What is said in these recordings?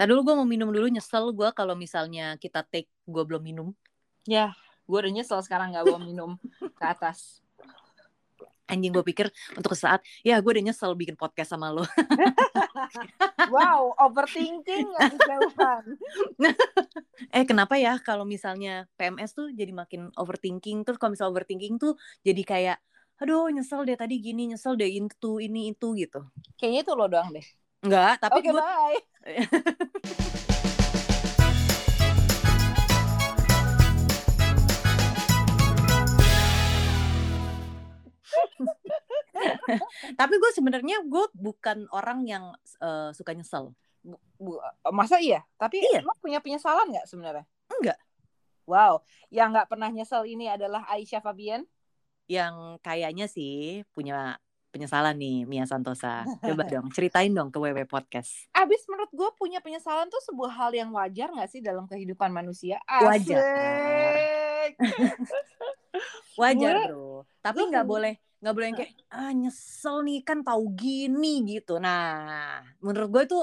Tadi dulu gue mau minum dulu nyesel gue kalau misalnya kita take gue belum minum. Ya, gue udah nyesel sekarang gak bawa minum ke atas. Anjing gue pikir untuk saat ya gue udah nyesel bikin podcast sama lo. wow, overthinking ya kejauhan. eh kenapa ya kalau misalnya PMS tuh jadi makin overthinking terus kalau misalnya overthinking tuh jadi kayak aduh nyesel deh tadi gini nyesel deh itu ini itu gitu. Kayaknya itu lo doang deh. Enggak, tapi Oke, gue bye. tapi gue sebenarnya gue bukan orang yang eh, suka nyesel. Bu- bu- masa iya? Tapi Iya. lo punya penyesalan nggak sebenarnya? Enggak. Wow, yang nggak pernah nyesel ini adalah Aisyah Fabian. Yang kayaknya sih punya penyesalan nih Mia Santosa. Coba dong ceritain dong ke WW Podcast. Abis menurut gue punya penyesalan tuh sebuah hal yang wajar nggak sih dalam kehidupan manusia? Wajar. Asik. Wajar Gue- bro. Tapi nggak boleh nggak boleh yang kayak ah nyesel nih kan tahu gini gitu. Nah menurut gue itu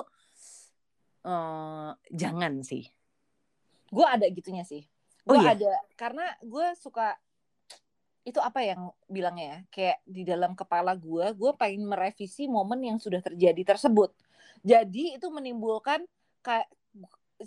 eh jangan sih. gue ada gitunya sih. Oh Gue iya? ada karena gue suka itu apa yang bilangnya ya? Kayak di dalam kepala gue gue pengen merevisi momen yang sudah terjadi tersebut. Jadi itu menimbulkan kayak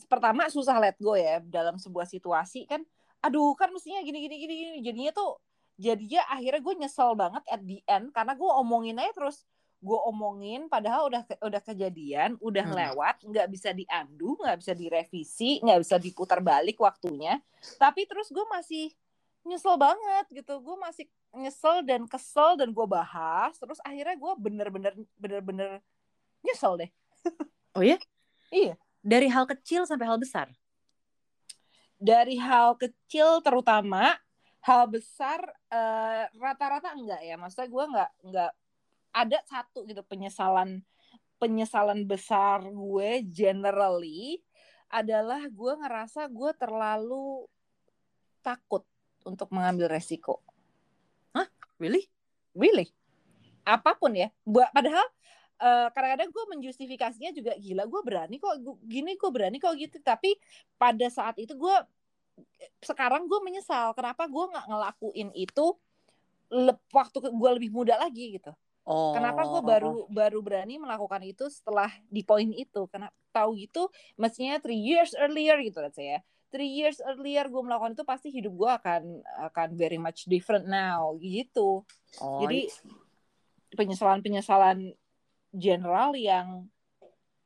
pertama susah let go ya dalam sebuah situasi kan. Aduh kan mestinya gini gini gini gini. Jadinya tuh jadinya akhirnya gue nyesel banget at the end karena gue omongin aja terus. Gue omongin padahal udah ke- udah kejadian udah Hmm. lewat nggak bisa diandu nggak bisa direvisi nggak bisa diputar balik waktunya. Tapi terus gue masih nyesel banget gitu gue masih nyesel dan kesel dan gue bahas terus akhirnya gue bener-bener bener-bener nyesel deh Oh ya? Iya. Dari hal kecil sampai hal besar. dari hal kecil terutama hal besar eh, rata-rata enggak ya maksudnya gue nggak nggak ada satu gitu penyesalan penyesalan besar gue generally adalah gue ngerasa gue terlalu takut untuk mengambil resiko. Really? really? Apa pun ya. Buat padahal eh, kadang-kadang gue menjustifikasinya juga gila gue berani kok gu- gini gue berani kok gitu. Tapi pada saat itu gue sekarang gue menyesal kenapa gue nggak ngelakuin itu lep- waktu gue lebih muda lagi gitu. Oh. kenapa gue baru baru berani melakukan itu setelah di poin itu? Karena tahu gitu mestinya three years earlier gitu let's say ya three years earlier gue melakukan itu pasti hidup gue akan akan very much different now gitu Oh, jadi penyesalan-penyesalan general yang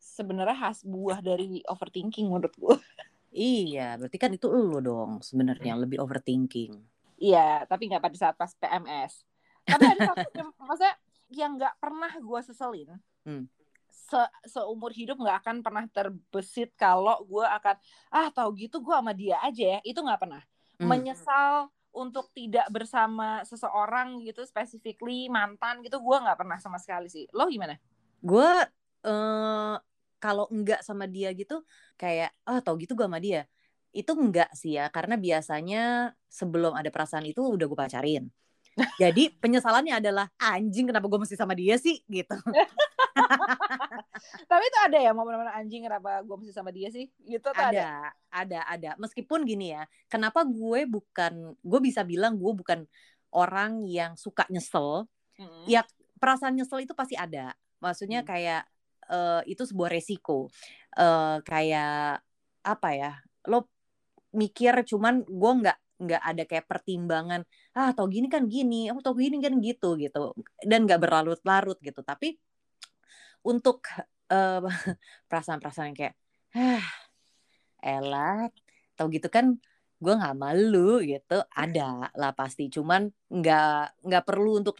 sebenarnya khas buah dari overthinking menurut gue. Iya, berarti kan itu lu dong sebenarnya lebih overthinking. Iya, tapi nggak pada saat pas PMS. Tapi ada satu yang, maksudnya yang nggak pernah gue seselin. Hmm. Se seumur hidup nggak akan pernah terbesit kalau gue akan ah tahu gitu gue sama dia aja ya itu nggak pernah Hmm. menyesal untuk tidak bersama seseorang gitu specifically mantan gitu gue nggak pernah sama sekali sih lo gimana Gue eh kalau enggak sama dia gitu kayak ah tau gitu gue sama dia. Itu enggak sih ya karena biasanya sebelum ada perasaan itu udah gue pacarin. Jadi penyesalannya adalah anjing kenapa gue mesti sama dia sih gitu. Tapi itu ada ya momen-momen anjing kenapa gue mesti sama dia sih? Gitu tuh ada. ada, ada, ada. Meskipun gini ya, kenapa gue bukan, gue bisa bilang gue bukan orang yang suka nyesel. Mm. Ya perasaan nyesel itu pasti ada. Maksudnya Hmm. kayak eh, itu sebuah resiko. Eh, kayak apa ya? Lo mikir cuman gue nggak nggak ada kayak pertimbangan ah tau gini kan gini aku tau gini kan gitu gitu. Dan nggak berlarut-larut gitu. Tapi untuk eh, perasaan-perasaan yang kayak ah elah tau gitu kan gue nggak malu gitu ada lah pasti. Cuman nggak nggak perlu untuk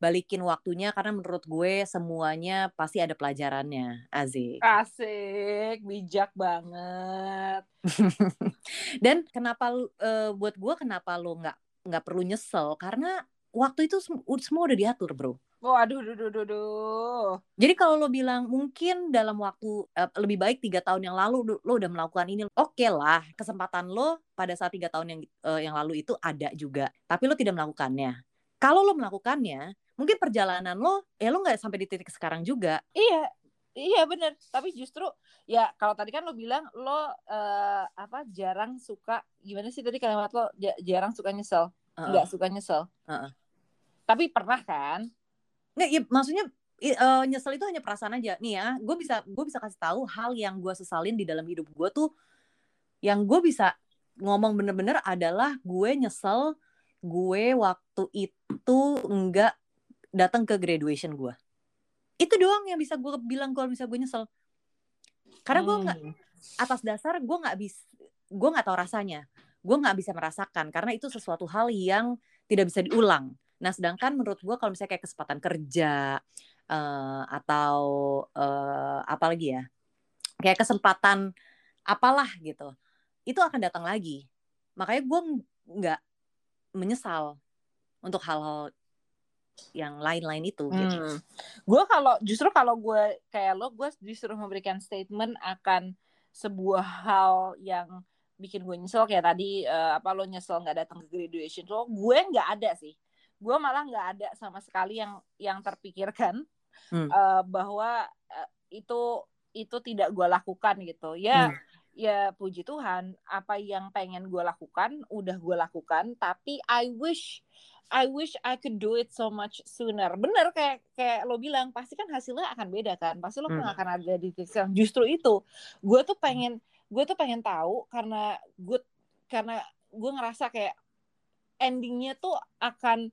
dibalikin waktunya karena menurut gue semuanya pasti ada pelajarannya Azik Asik, bijak banget. dan kenapa eh, buat gue kenapa lo nggak nggak perlu nyesel karena waktu itu sem- semua udah diatur bro Waduh, duh, duh, duh, duh. Jadi kalau lo bilang mungkin dalam waktu eh, lebih baik tiga tahun yang lalu lo udah melakukan ini, oke lah kesempatan lo pada saat tiga tahun yang eh, yang lalu itu ada juga, tapi lo tidak melakukannya. Kalau lo melakukannya, mungkin perjalanan lo, ya lo nggak sampai di titik sekarang juga. Iya, Iya bener, tapi justru ya kalau tadi kan lo bilang lo uh, apa jarang suka gimana sih tadi kalimat lo jarang suka nyesel, uh -uh. nggak suka nyesel. Uh -uh. Tapi pernah kan? Nggak, ya maksudnya uh, nyesel itu hanya perasaan aja. Nih ya, gue bisa gue bisa kasih tahu hal yang gue sesalin di dalam hidup gue tuh, yang gue bisa ngomong bener-bener adalah gue nyesel gue waktu itu enggak datang ke graduation gue itu doang yang bisa gue bilang kalau bisa gue nyesel. Karena gue nggak hmm. atas dasar gue nggak bisa gue nggak tahu rasanya. Gue nggak bisa merasakan karena itu sesuatu hal yang tidak bisa diulang. Nah sedangkan menurut gue kalau misalnya kayak kesempatan kerja uh, atau uh, apa lagi ya kayak kesempatan apalah gitu itu akan datang lagi. Makanya gue nggak menyesal untuk hal-hal yang lain-lain itu. Gitu. Hmm. Gitu. Gue kalau justru kalau gue kayak lo, gue justru memberikan statement akan sebuah hal yang bikin gue nyesel kayak tadi uh, apa lo nyesel nggak datang ke graduation lo, gue nggak ada sih. Gue malah nggak ada sama sekali yang yang terpikirkan hmm. uh, bahwa uh, itu itu tidak gue lakukan gitu. Ya. Hmm ya puji Tuhan apa yang pengen gue lakukan udah gue lakukan tapi I wish I wish I could do it so much sooner. Bener kayak kayak lo bilang pasti kan hasilnya akan beda kan. Pasti lo hmm. akan ada di titik justru itu. Gue tuh pengen gue tuh pengen tahu karena gue karena gue ngerasa kayak endingnya tuh akan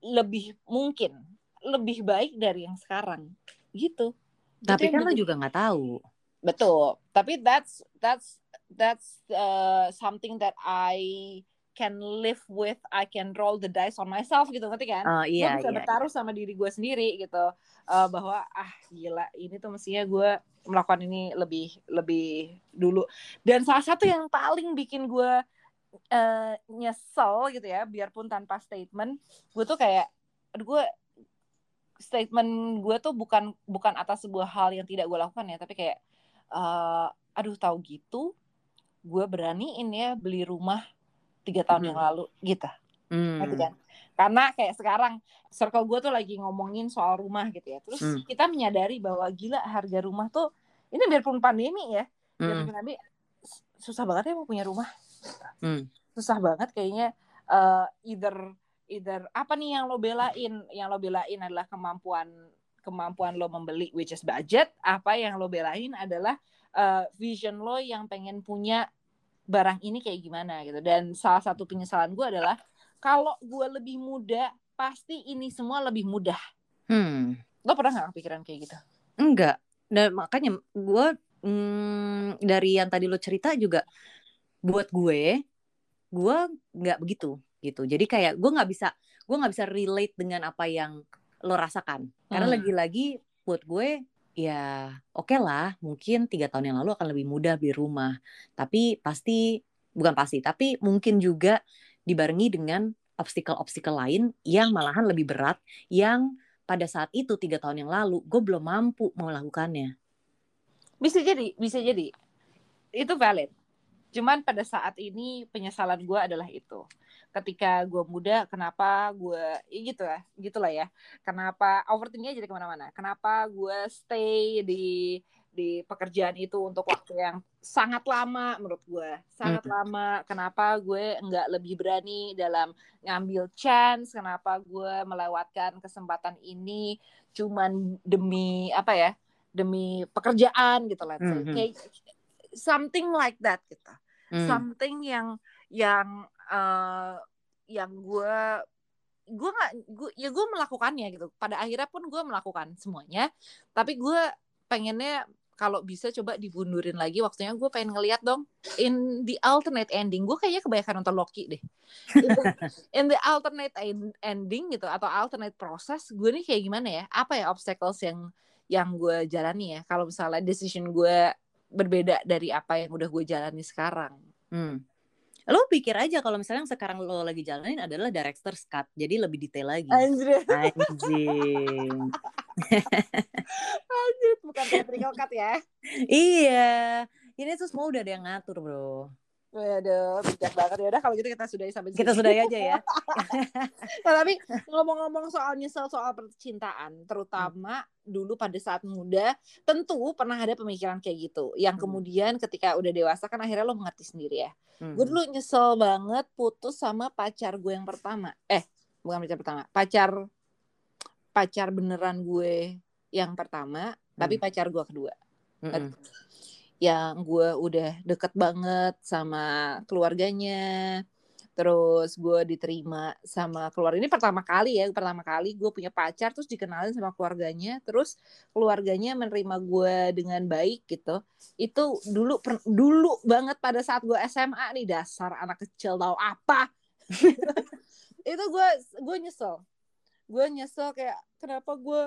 lebih mungkin lebih baik dari yang sekarang gitu. Tapi kan lo juga nggak tahu. Betul. Tapi that's that's that's uh, something that I can live with I can roll the dice on myself gitu ngerti kan oh, iya, gue bisa iya, bertaruh iya. sama diri gue sendiri gitu uh, bahwa ah gila ini tuh mestinya gue melakukan ini lebih lebih dulu dan salah satu yang paling bikin gue uh, nyesel gitu ya biarpun tanpa statement gue tuh kayak gue statement gue tuh bukan bukan atas sebuah hal yang tidak gue lakukan ya tapi kayak uh, aduh tahu gitu gue beraniin ya beli rumah tiga tahun hmm. yang lalu gitu hmm. kan karena kayak sekarang circle gue tuh lagi ngomongin soal rumah gitu ya terus hmm. kita menyadari bahwa gila harga rumah tuh ini biarpun pandemi ya hmm. biarpun pandemi susah banget ya mau punya rumah hmm. susah banget kayaknya uh, either either apa nih yang lo belain yang lo belain adalah kemampuan kemampuan lo membeli which is budget apa yang lo belain adalah uh, vision lo yang pengen punya barang ini kayak gimana gitu. Dan salah satu penyesalan gue adalah kalau gue lebih muda pasti ini semua lebih mudah. Hmm. lo pernah nggak kepikiran kayak gitu? Enggak. Dan makanya gue mm, dari yang tadi lo cerita juga buat gue gue nggak begitu gitu. Jadi kayak gue nggak bisa gue nggak bisa relate dengan apa yang lo rasakan. Karena hmm. lagi-lagi buat gue ya oke okay lah mungkin tiga tahun yang lalu akan lebih mudah beli rumah. Tapi pasti bukan pasti tapi mungkin juga dibarengi dengan obstacle-obstacle lain yang malahan lebih berat yang pada saat itu tiga tahun yang lalu gue belum mampu melakukannya. Bisa jadi bisa jadi. Itu valid. Cuman pada saat ini penyesalan gue adalah itu ketika gue muda kenapa gue ya gitu ya gitulah ya. Kenapa overthinkingnya jadi ke mana-mana? Kenapa gue stay di di pekerjaan itu untuk waktu yang sangat lama menurut gue sangat hmm. lama. Kenapa gue nggak lebih berani dalam ngambil chance? Kenapa gue melewatkan kesempatan ini cuman demi apa ya demi pekerjaan gitu lah hmm. kayak something like that gitu. Hmm. something yang yang uh, yang gue gue nggak gue ya gue melakukannya gitu. Pada akhirnya pun gue melakukan semuanya. Tapi gue pengennya kalau bisa coba dibundurin lagi waktunya gue pengen ngeliat dong in the alternate ending. Gue kayaknya kebanyakan nonton Loki deh. In the, in the alternate ending gitu atau alternate proses gue nih kayak gimana ya? Apa ya obstacles yang yang gue jalani ya? Kalau misalnya decision gue berbeda dari apa yang udah gue jalani sekarang. Hmm lo pikir aja kalau misalnya yang sekarang lo lagi jalanin adalah director's cut jadi lebih detail lagi. Anjir. Anjing. Anjir bukan theatrical cut ya? Iya. Ini tuh semua udah ada yang ngatur bro Waduh, bijak banget ya udah kalau gitu kita sudahi sampai Kita sini. sudahi aja ya. Nah, tapi ngomong-ngomong soal nyesel soal percintaan, terutama dulu pada saat muda, tentu pernah ada pemikiran kayak gitu. Yang Hmm. kemudian ketika udah dewasa kan akhirnya lo mengerti sendiri ya. Hmm. Gue dulu nyesel banget putus sama pacar gue yang pertama. Eh, bukan pacar pertama, pacar pacar beneran gue yang pertama, tapi Hmm. pacar gue kedua Mm-mm. Yang gue udah deket banget sama keluarganya. Terus gue diterima sama keluarga ini pertama kali ya pertama kali gue punya pacar terus dikenalin sama keluarganya terus keluarganya menerima gue dengan baik gitu. Itu dulu per- dulu banget pada saat gue SMA nih dasar anak kecil tahu apa. Itu gue gue nyesel. Gue nyesel kayak kenapa gue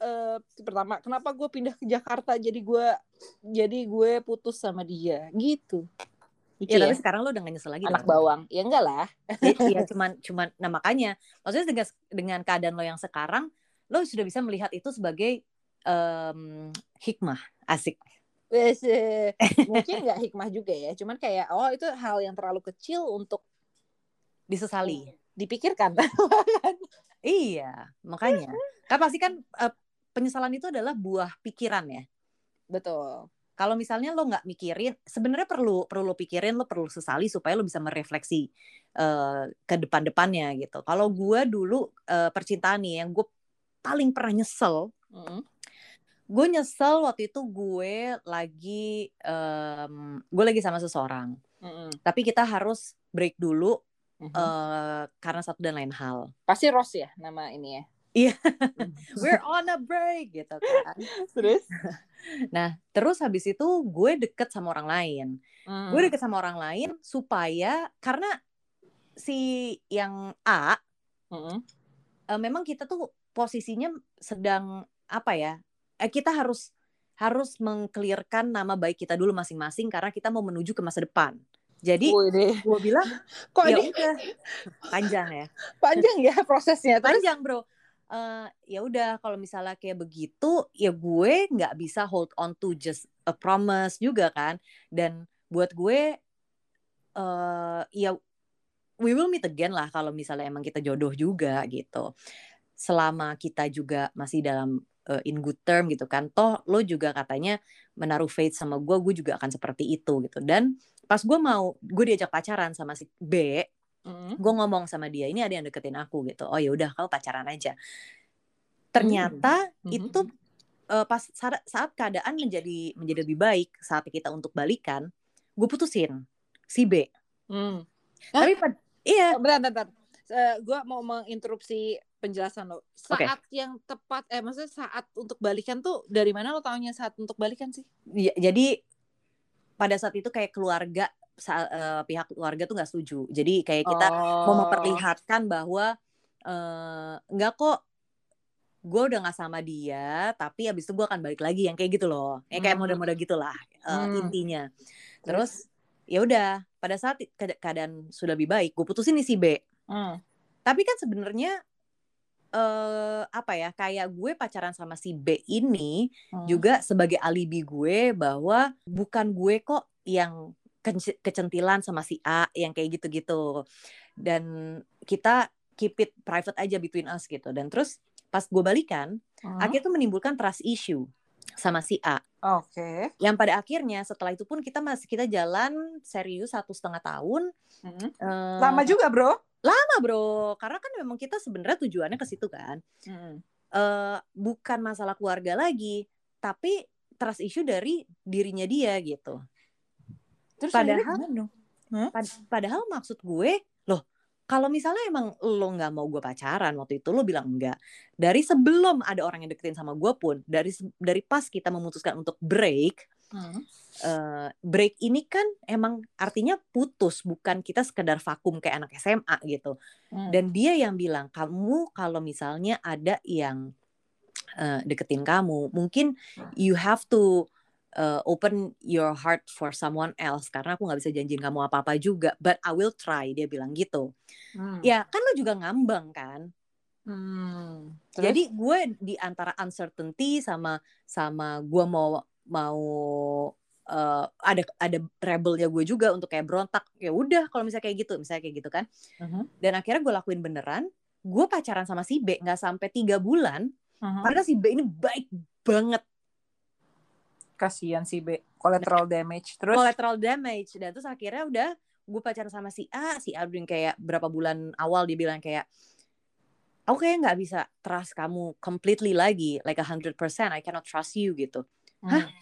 eh, pertama kenapa gue pindah ke Jakarta? Jadi gue jadi gue putus sama dia. Gitu. Lucu Ya, tapi sekarang lo udah gak nyesel lagi anak dong. bawang. Ya enggak lah. Iya, cuman cuman nah makanya maksudnya dengan dengan keadaan lo yang sekarang lo sudah bisa melihat itu sebagai em, hikmah. Asik. Wes, eh, mungkin nggak hikmah juga ya. Cuman kayak oh itu hal yang terlalu kecil untuk Disesali. dipikirkan. Iya, makanya. Kan pasti kan eh, penyesalan itu adalah buah pikiran ya. betul Kalau misalnya lo nggak mikirin, sebenarnya perlu perlu lo pikirin, lo perlu sesali supaya lo bisa merefleksi eh, ke depan-depannya gitu. Kalau gue dulu eh, percintaan nih yang gue paling pernah nyesel, Mm-mm. gue nyesel waktu itu gue lagi em, gue lagi sama seseorang, Mm-mm. tapi kita harus break dulu Mhm. eh, karena satu dan lain hal. pasti Ros ya nama ini ya Iya. We're on a break gitu kan. terus Nah, terus habis itu gue deket sama orang lain. Hmm. Gue deket sama orang lain supaya karena si yang A Mm-mm. eh, memang kita tuh posisinya sedang apa ya? Eh, kita harus harus mengklirkan nama baik kita dulu masing-masing karena kita mau menuju ke masa depan. Jadi gue bilang kok ya ini udah panjang ya. panjang ya prosesnya terus Panjang, Bro. Eh, ya udah kalau misalnya kayak begitu ya gue nggak bisa hold on to just a promise juga kan. Dan buat gue eh ya we will meet again lah kalau misalnya emang kita jodoh juga gitu. Selama kita juga masih dalam eh, in good term gitu kan. Toh lo juga katanya menaruh faith sama gue, gue juga akan seperti itu gitu. Dan pas gue mau, gue diajak pacaran sama si B, Mm-mm. gue ngomong sama dia, ini ada yang deketin aku gitu. Oh ya udah, kamu pacaran aja. Ternyata Mhm. itu eh, pas saat, saat keadaan menjadi menjadi lebih baik saat kita untuk balikan, gue putusin si B. Hah? Tapi pad- iya, bentar bentar, bentar. gue mau menginterupsi penjelasan lo. Saat yang tepat, eh maksudnya saat untuk balikan tuh dari mana lo taunya saat untuk balikan sih? Ya, jadi pada saat itu kayak keluarga eh, pihak keluarga tuh nggak setuju. Jadi kayak kita mau Oh. memperlihatkan bahwa eh, nggak kok gue udah nggak sama dia, tapi abis itu gue akan balik lagi yang kayak gitu loh, yang kayak Hmm. model-model gitulah eh, Hmm. intinya. Terus ya udah pada saat ke- keadaan sudah lebih baik, gue putusin nih si B. Hmm. Tapi kan sebenarnya eh apa ya kayak gue pacaran sama si B ini Hmm. juga sebagai alibi gue bahwa bukan gue kok yang kecentilan sama si A yang kayak gitu-gitu dan kita keep it private aja between us gitu dan terus pas gue balikan Hmm. akhirnya tuh menimbulkan trust issue sama si A Oke. yang pada akhirnya setelah itu pun kita masih kita jalan serius satu setengah tahun Hmm. eh, Lama juga bro. lama bro karena kan memang kita sebenarnya tujuannya ke situ kan Hmm. eh bukan masalah keluarga lagi, tapi trust issue dari dirinya dia gitu. Terus Padahal- dong? Pad- padahal maksud gue, loh, kalau misalnya emang lo nggak mau gue pacaran waktu itu lo bilang enggak. Dari sebelum ada orang yang deketin sama gue pun, dari dari pas kita memutuskan untuk break, Hmm. eh, break ini kan emang artinya putus, bukan kita sekedar vakum kayak anak SMA gitu. Hmm. Dan dia yang bilang, kamu kalau misalnya ada yang eh, deketin kamu, mungkin you have to uh, open your heart for someone else karena aku nggak bisa janjiin kamu apa-apa juga, but I will try. Dia bilang gitu. Hmm. Ya kan lo juga ngambang kan. Hmm. Terus? Jadi gue di antara uncertainty sama sama gue mau mau uh, ada ada rebelnya gue juga untuk kayak berontak ya udah kalau misalnya kayak gitu misalnya kayak gitu kan Mhm. dan akhirnya gue lakuin beneran gue pacaran sama si B nggak sampai tiga bulan Mhm. karena si B ini baik banget Kasihan si B. Collateral damage. Terus collateral damage dan terus akhirnya udah gue pacaran sama si A si A udah kayak berapa bulan awal dia bilang kayak aku kayak nggak bisa trust kamu completely lagi like a hundred percent I cannot trust you gitu Hah? Hmm.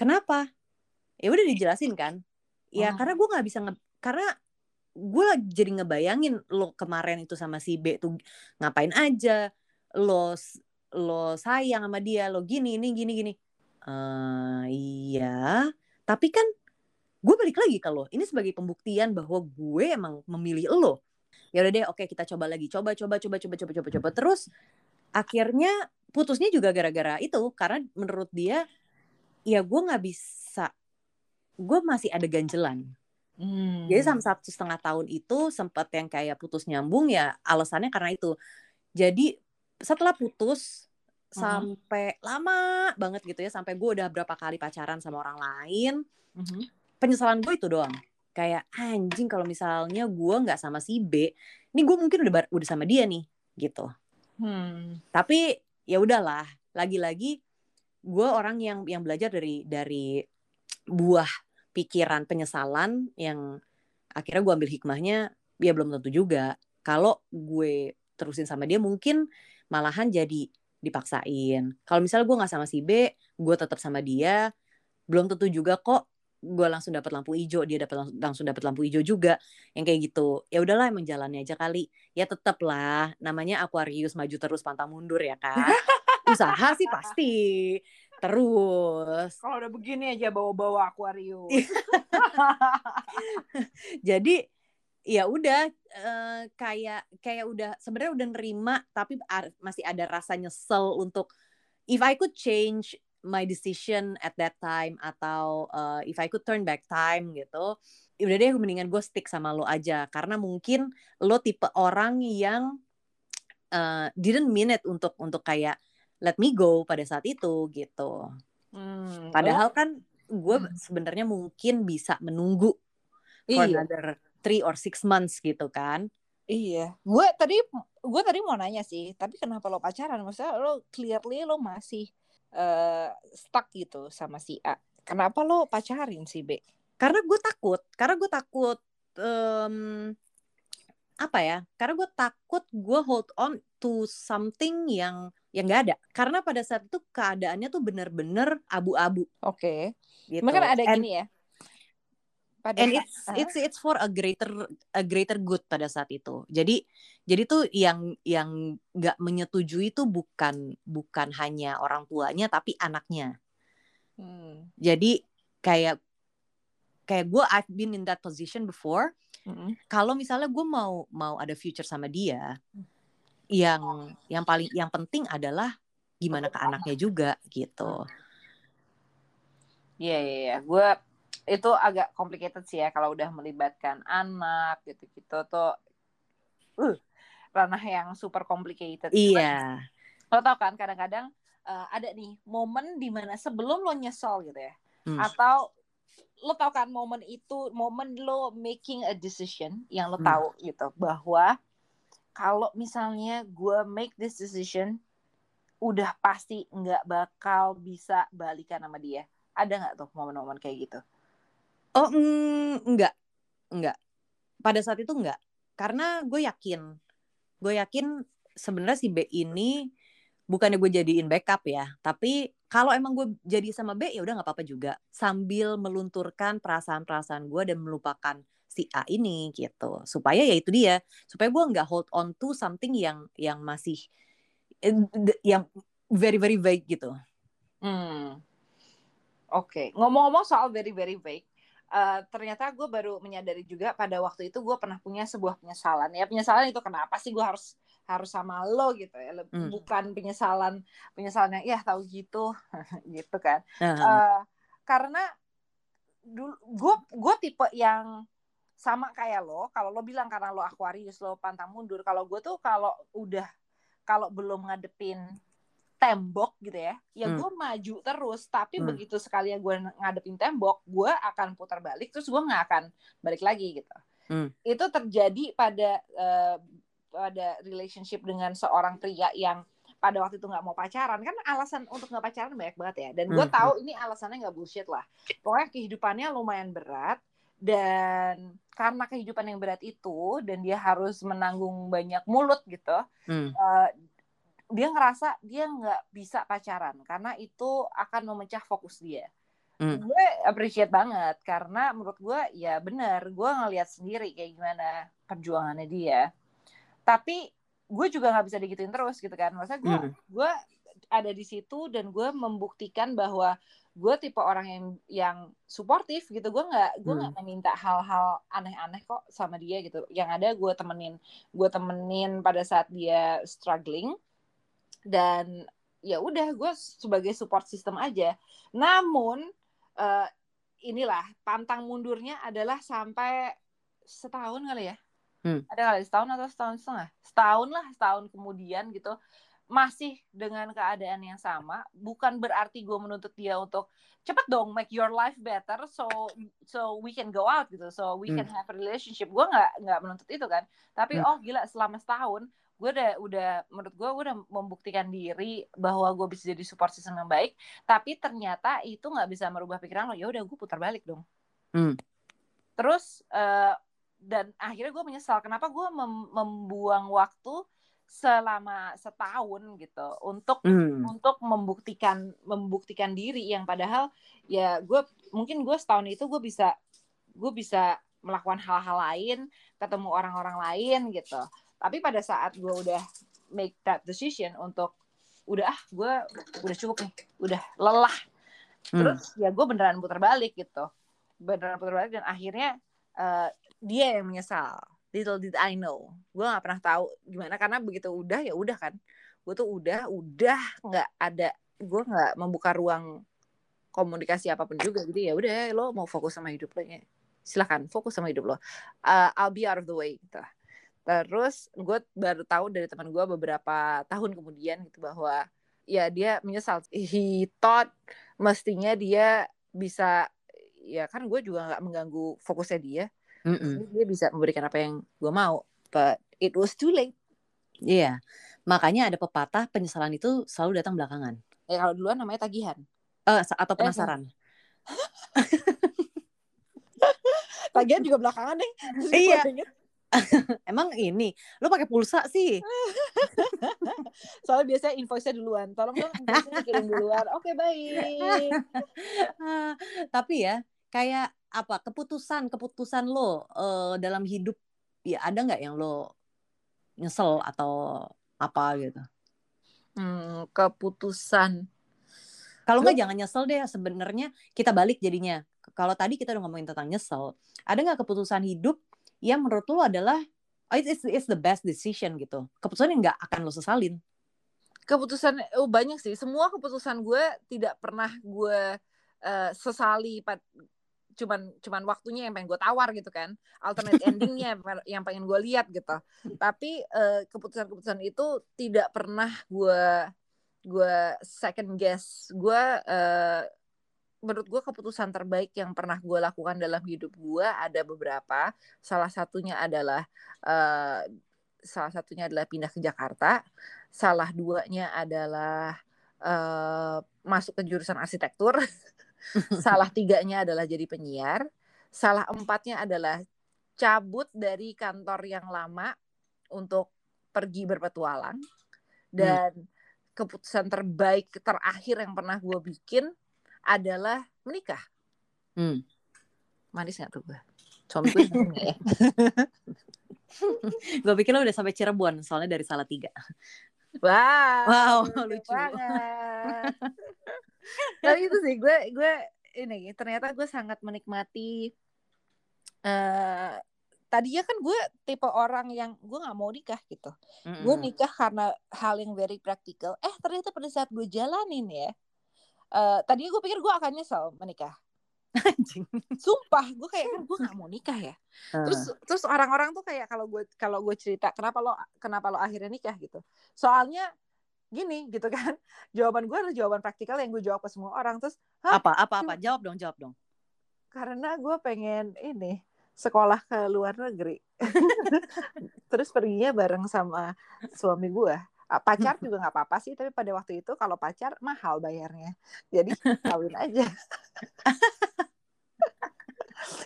kenapa ya udah dijelasin kan ya Hmm. karena gue nggak bisa nge karena gue lagi jadi ngebayangin lo kemarin itu sama si B tuh ngapain aja lo lo sayang sama dia lo gini ini gini gini eh iya. Tapi kan gue balik lagi lo. Ini sebagai pembuktian bahwa gue emang memilih lo. Ya udah deh oke kita coba lagi. Coba coba coba coba coba coba coba. Terus akhirnya putusnya juga gara-gara itu. Karena menurut dia ya gue nggak bisa. Gue masih ada ganjelan. Hmm. jadi sama satu setengah tahun itu sempat yang kayak putus nyambung ya alasannya karena itu. Jadi setelah putus Mhm. sampai lama banget gitu ya sampai gue udah berapa kali pacaran sama orang lain Mhm. penyesalan gue itu doang kayak anjing kalau misalnya gue nggak sama si B ini gue mungkin udah udah sama dia nih gitu Hmm. tapi ya udahlah lagi-lagi gue orang yang yang belajar dari dari buah pikiran penyesalan yang akhirnya gue ambil hikmahnya ya belum tentu juga kalau gue terusin sama dia mungkin malahan jadi dipaksain. Kalau misalnya gue nggak sama si B gue tetap sama dia belum tentu juga kok gue langsung dapat lampu hijau dia dapat langsung, langsung dapat lampu hijau juga yang kayak gitu. Ya udahlah emang jalannya aja kali. Ya tetap lah namanya Aquarius maju terus pantang mundur ya kan usaha sih pasti. Terus. Kalau udah begini aja bawa-bawa Aquarius. jadi ya udah eh, kayak kayak udah sebenarnya udah nerima tapi masih ada rasa nyesel untuk if I could change my decision at that time atau eh, if I could turn back time gitu ya udah deh mendingan gue stick sama lo aja karena mungkin lo tipe orang yang eh, didn't mean it untuk untuk kayak let me go pada saat itu gitu Hmm. padahal kan gue Hmm. sebenarnya mungkin bisa menunggu for iya. another three or six months gitu kan Iya, gue tadi gue tadi mau nanya sih, tapi kenapa lo pacaran? Maksudnya lo clearly lo masih eh, stuck gitu sama si A. Kenapa lo pacarin si B? karena gue takut karena gue takut em, apa ya karena gue takut gue hold on to something yang yang nggak ada karena pada saat itu keadaannya tuh bener-bener abu-abu Oke. gitu Emang kan ada and, gini ya. Pada and it's Hah? it's it's for a greater a greater good pada saat itu jadi jadi tuh yang yang nggak menyetujui itu bukan bukan hanya orang tuanya tapi anaknya Hmm. jadi kayak kayak gue I've been in that position before Mm-mm. kalau misalnya gue mau mau ada future sama dia yang yang paling yang penting adalah gimana ke anaknya juga gitu Iya iya iya. Gue itu agak complicated sih ya kalau udah melibatkan anak gitu-gitu tuh. Uh, ranah yang super complicated. Cuman iya lo tau kan kadang-kadang eh, ada nih momen di mana sebelum lo nyesel gitu ya Hmm. atau lo tau kan momen itu momen lo making a decision yang lo Hmm. tahu gitu bahwa kalau misalnya gue make this decision udah pasti nggak bakal bisa balikan sama dia ada nggak tuh momen-momen kayak gitu oh mm, enggak. Enggak. Pada saat itu enggak. Karena gue yakin gue yakin sebenarnya si B ini bukannya gue jadiin backup ya tapi kalau emang gue jadi sama B ya udah nggak apa-apa juga. Sambil melunturkan perasaan-perasaan gue dan melupakan si A ini gitu. Supaya ya itu dia. Supaya gue nggak hold on to something yang yang masih eh, yang very very vague gitu. Hmm. Oke, ngomong-ngomong soal very very vague, eh, ternyata gue baru menyadari juga pada waktu itu gue pernah punya sebuah penyesalan. Ya penyesalan itu kenapa sih gue harus harus sama lo gitu ya, Hmm. bukan penyesalan penyesalan yang ya tahu gitu, gitu kan? Nah, Eh, karena dulu gue gue tipe yang sama kayak lo. Kalau lo bilang karena lo Aquarius lo pantang mundur. Kalau gue tuh kalau udah kalau belum ngadepin tembok gitu ya ya Hmm. gue maju terus tapi Hmm. begitu sekali gue ngadepin tembok gue akan putar balik terus gue nggak akan balik lagi gitu Hmm. itu terjadi pada eh, pada relationship dengan seorang pria yang pada waktu itu nggak mau pacaran kan alasan untuk nggak pacaran banyak banget ya dan gue Hmm. tahu ini alasannya nggak bullshit lah pokoknya kehidupannya lumayan berat dan karena kehidupan yang berat itu dan dia harus menanggung banyak mulut gitu Hmm. eh, dia ngerasa dia nggak bisa pacaran karena itu akan memecah fokus dia. Hmm. Gue appreciate banget karena menurut gue ya bener gue ngelihat sendiri kayak gimana perjuangannya dia. Tapi gue juga nggak bisa digituin terus gitu kan. Maksudnya gue Hmm. gue ada di situ dan gue membuktikan bahwa gue tipe orang yang yang suportif gitu gue nggak gue nggak meminta hal-hal aneh-aneh kok sama dia gitu yang ada gue temenin gue temenin pada saat dia struggling dan ya udah gue sebagai support system aja. Namun eh, inilah pantang mundurnya adalah sampai setahun kali ya. Hmm. ada kali setahun atau setahun setengah. Setahun lah setahun kemudian gitu. Masih dengan keadaan yang sama bukan berarti gue menuntut dia untuk cepet dong make your life better so so we can go out gitu. So we can have a relationship. Gue nggak nggak menuntut itu kan. Tapi Hmm. oh gila selama setahun gue udah udah menurut gue gue udah membuktikan diri bahwa gue bisa jadi support system yang baik tapi ternyata itu nggak bisa merubah pikiran lo ya udah gue putar balik dong Hmm. terus eh, dan akhirnya gue menyesal kenapa gue mem- membuang waktu selama setahun gitu untuk Hmm. untuk membuktikan membuktikan diri yang padahal ya gue mungkin gue setahun itu gue bisa gue bisa melakukan hal-hal lain ketemu orang-orang lain gitu tapi pada saat gue udah make that decision untuk udah ah gue udah cukup nih udah lelah. Hmm. terus ya gue beneran putar balik gitu. Beneran putar balik dan akhirnya eh, dia yang menyesal. Little did I know. Gue nggak pernah tahu gimana karena begitu udah ya udah kan. Gue tuh udah udah nggak ada gue nggak membuka ruang komunikasi apa pun juga. Jadi ya udah lo mau fokus sama hidup lo ya. Silahkan fokus sama hidup lo. Uh, I'll be out of the way gitu terus gue baru tahu dari teman gue beberapa tahun kemudian gitu bahwa ya dia menyesal he thought mestinya dia bisa ya kan gue juga nggak mengganggu fokusnya dia Mm-mm. Jadi dia bisa memberikan apa yang gue mau but it was too late Iya. Makanya ada pepatah penyesalan itu selalu datang belakangan. ya kalau duluan namanya tagihan Eh, atau penasaran. tagihan juga belakangan deh Iya. Emang ini, lu pakai pulsa sih? soalnya biasanya invoice-nya duluan tolong dong invoice-nya kirim duluan oke baik Ah, Tapi ya, kayak apa keputusan keputusan lo eh, dalam hidup ya ada nggak yang lo nyesel atau apa gitu? hmm, keputusan Kalau nggak jangan nyesel deh. Sebenarnya kita balik jadinya. Kalau tadi kita udah ngomongin tentang nyesel, ada nggak keputusan hidup yang menurut lo adalah oh, it's, it's the best decision gitu? Keputusan yang nggak akan lo sesalin. keputusan oh banyak sih semua keputusan gue tidak pernah gue eh, sesali pad- cuman cuman waktunya yang pengen gue tawar gitu kan alternate endingnya yang pengen gue lihat gitu tapi eh, keputusan-keputusan itu tidak pernah gue gue second guess gue eh, menurut gue keputusan terbaik yang pernah gue lakukan dalam hidup gue ada beberapa. Salah satunya adalah eh, salah satunya adalah pindah ke Jakarta. Salah duanya adalah eh, masuk ke jurusan arsitektur. Salah tiganya adalah jadi penyiar. Salah empatnya adalah cabut dari kantor yang lama untuk pergi berpetualang. Dan keputusan terbaik terakhir yang pernah gue bikin adalah menikah. Hmm. manis nggak tuh gue suami gue ya? Gue pikir lo udah sampai Cirebon, soalnya dari Salatiga. wow Wow, lucu banget. Tapi itu sih gue gue ini ternyata gue sangat menikmati eh tadinya kan gue tipe orang yang gue nggak mau nikah gitu. Mm-mm. gue nikah karena hal yang very practical. Eh ternyata pada saat gue jalanin ya eh tadinya gue pikir gue akan nyesel menikah. Anjing. sumpah gue kayak kan gue nggak mau nikah ya. Terus terus orang-orang tuh kayak kalau gue kalau gue cerita kenapa lo kenapa lo akhirnya nikah? gitu. Soalnya gini gitu kan jawaban gue adalah jawaban praktikal yang gue jawab ke semua orang. Terus Hah? apa apa apa? jawab dong jawab dong. Karena gue pengen ini sekolah ke luar negeri. Terus perginya bareng sama suami gue pacar juga nggak apa-apa sih tapi pada waktu itu kalau pacar mahal bayarnya. Jadi kawin aja.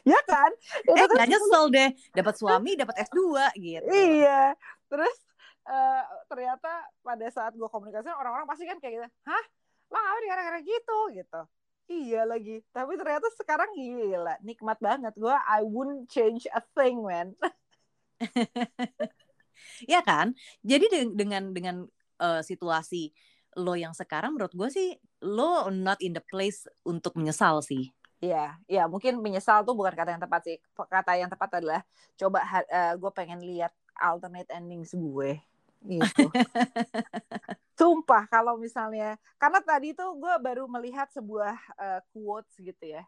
Ya kan? Itu eh, kan nyesel deh. Dapat suami dapat S2 gitu. Iya. Terus uh, ternyata pada saat gue komunikasi orang-orang pasti kan kayak gitu hah? Lah apa gara-gara gitu? Gitu. Iya lagi. Tapi ternyata sekarang gila nikmat banget. Gue I wouldn't change a thing man ya kan jadi dengan dengan uh, situasi lo yang sekarang menurut gue sih lo not in the place untuk menyesal sih Iya, ya mungkin menyesal tuh bukan kata yang tepat sih. Kata yang tepat adalah coba uh, eh, gue pengen lihat alternate endings gue gitu. Sumpah kalau misalnya karena tadi tuh gue baru melihat sebuah uh, quotes gitu ya.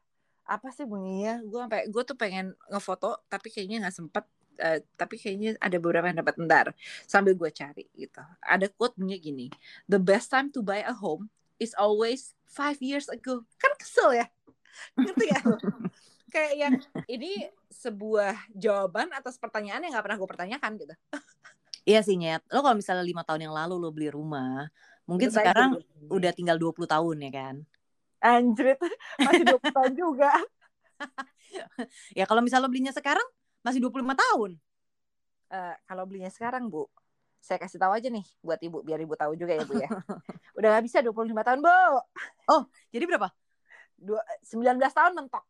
Apa sih bunyinya? Gue sampai gue tuh pengen ngefoto tapi kayaknya nggak sempet. Uh, tapi kayaknya ada beberapa yang dapat ntar sambil gue cari gitu. Ada quote bunyinya gini, the best time to buy a home is always five years ago. Kan kesel ya, ngerti ya? Kayak yang ini sebuah jawaban atas pertanyaan yang nggak pernah gue pertanyakan gitu. Iya sih Nyet. Lo kalau misalnya lima tahun yang lalu lo beli rumah, mungkin Betul sekarang udah tinggal 20 tahun ya kan? Anjrit, masih 20 tahun juga. ya kalau misalnya lo belinya sekarang masih 25 tahun. Uh, kalau belinya sekarang, Bu, saya kasih tahu aja nih buat Ibu biar Ibu tahu juga ya, Bu ya. udah gak bisa 25 tahun, Bu. Oh, jadi berapa? Dua, 19 tahun mentok.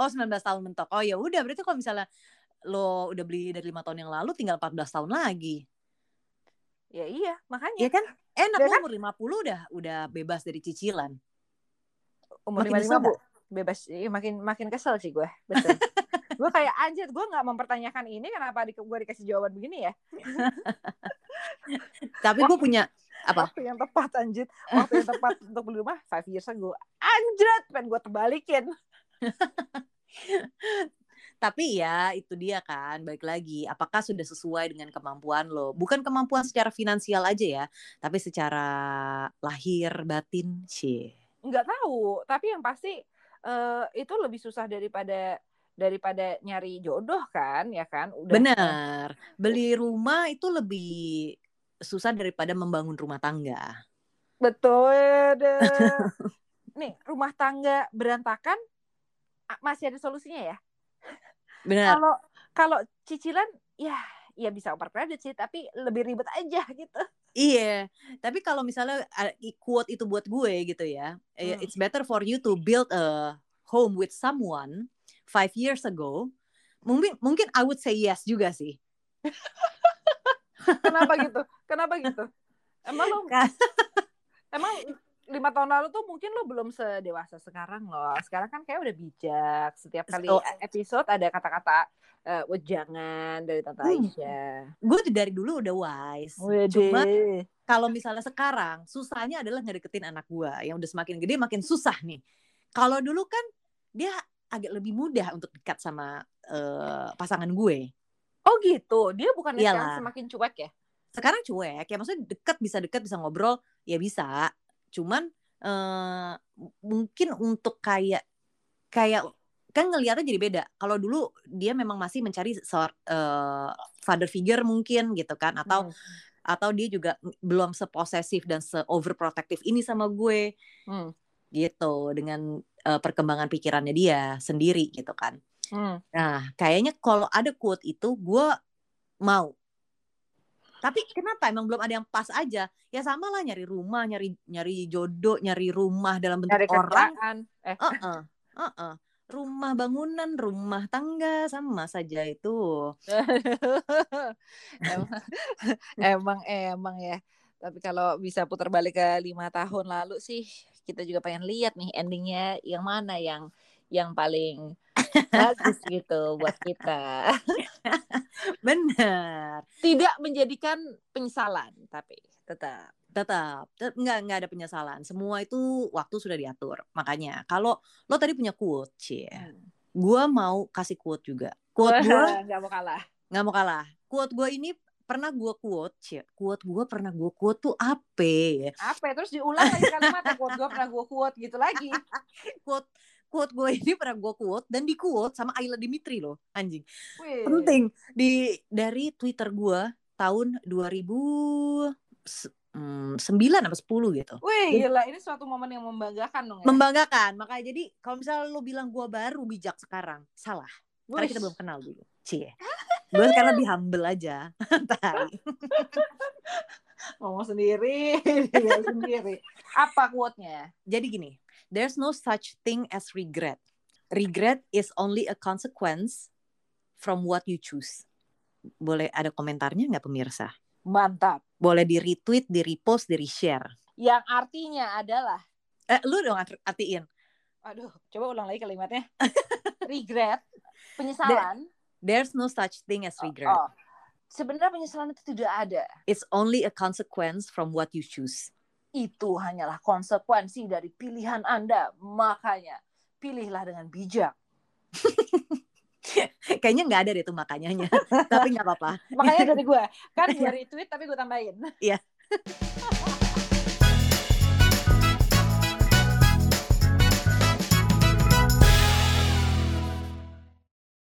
Oh, 19 tahun mentok. Oh ya udah, berarti kalau misalnya lo udah beli dari lima tahun yang lalu tinggal 14 tahun lagi. Ya iya, makanya. Ya kan? Enak ya kan? umur 50 udah udah bebas dari cicilan. Umur lima lima Bu. Bebas. Iya, makin makin kesel sih gue. Betul. gue kayak anjir, gue nggak mempertanyakan ini kenapa di, gue dikasih jawaban begini ya. Tapi gue punya apa? Waktu yang tepat anjir. Waktu yang tepat untuk beli rumah five years ago. Anjir, pengen gue terbalikin. Tapi ya itu dia kan, balik lagi, apakah sudah sesuai dengan kemampuan lo? Bukan kemampuan secara finansial aja ya, tapi secara lahir batin sih. Nggak tahu, tapi yang pasti uh, itu lebih susah daripada daripada nyari jodoh kan, ya kan? Udah Bener, beli rumah itu lebih susah daripada membangun rumah tangga. Betul deh. Nih, rumah tangga berantakan masih ada solusinya ya? Benar. Kalau kalau cicilan ya ya bisa over credit sih, tapi lebih ribet aja gitu. Iya, tapi kalau misalnya quote itu buat gue gitu ya, eh, hmm. it's better for you to build a home with someone five years ago. Mungkin mungkin I would say yes juga sih. Kenapa gitu? Kenapa gitu? Emang lo emang lima tahun lalu tuh mungkin lo belum sedewasa sekarang loh. Sekarang kan kayak udah bijak. Setiap kali so, episode ada kata-kata uh, wejangan dari Tante hmm. Aisyah. Gue dari dulu udah wise. Wede. Cuma kalau misalnya sekarang susahnya adalah ngedeketin anak gue yang udah semakin gede makin susah nih. Kalau dulu kan dia agak lebih mudah untuk dekat sama uh, pasangan gue. Oh gitu. Dia bukan sekarang semakin cuek ya? Sekarang cuek. Ya maksudnya dekat bisa dekat bisa ngobrol ya bisa cuman uh, mungkin untuk kayak kayak kan ngelihatnya jadi beda. Kalau dulu dia memang masih mencari sort, uh, father figure mungkin gitu kan atau hmm. atau dia juga belum seposesif dan se overprotective ini sama gue. Hmm. Gitu dengan uh, perkembangan pikirannya dia sendiri gitu kan. Hmm. Nah, kayaknya kalau ada quote itu gue mau tapi kenapa emang belum ada yang pas aja? Ya sama lah nyari rumah, nyari nyari jodoh, nyari rumah dalam bentuk nyari orang. Eh. Uh -uh, uh -uh. Rumah bangunan, rumah tangga sama saja itu. emang, emang emang ya. Tapi kalau bisa putar balik ke lima tahun lalu sih, kita juga pengen lihat nih endingnya yang mana yang yang paling bagus gitu buat kita. Benar. Tidak menjadikan penyesalan, tapi tetap tetap nggak nggak ada penyesalan. Semua itu waktu sudah diatur. Makanya kalau lo tadi punya quote, cie, hmm. gue mau kasih quote juga. Quote gue nggak mau kalah. Nggak mau kalah. Quote gue ini pernah gue quote, quote gue pernah gue quote tuh apa ya? Apa? Terus diulang lagi kalimatnya quote gue pernah gue quote gitu lagi. quote quote gue ini pernah gue quote dan di quote sama Ayla Dimitri loh anjing Wih. penting di dari Twitter gue tahun 2009 apa 10 gitu Wih, gila ini suatu momen yang membanggakan dong ya. membanggakan makanya jadi kalau misalnya lo bilang gue baru bijak sekarang salah karena Wih. kita belum kenal dulu cie gue sekarang lebih humble aja ngomong sendiri, dia sendiri. Apa quote-nya? jadi gini there's no such thing as regret regret is only a consequence from what you choose boleh ada komentarnya nggak pemirsa Mantap. boleh di retweet di repost di share Yang artinya adalah eh lu dong art- artiin aduh, coba ulang lagi kalimatnya. Regret, penyesalan. There's no such thing as regret Oh, sebenarnya penyesalan itu tidak ada. it's only a consequence from what you choose Itu hanyalah konsekuensi dari pilihan Anda. Makanya, pilihlah dengan bijak. kayaknya nggak ada deh tuh makanyanya tapi nggak apa-apa Makanya dari gue, kan gue retweet tapi gue tambahin. Iya.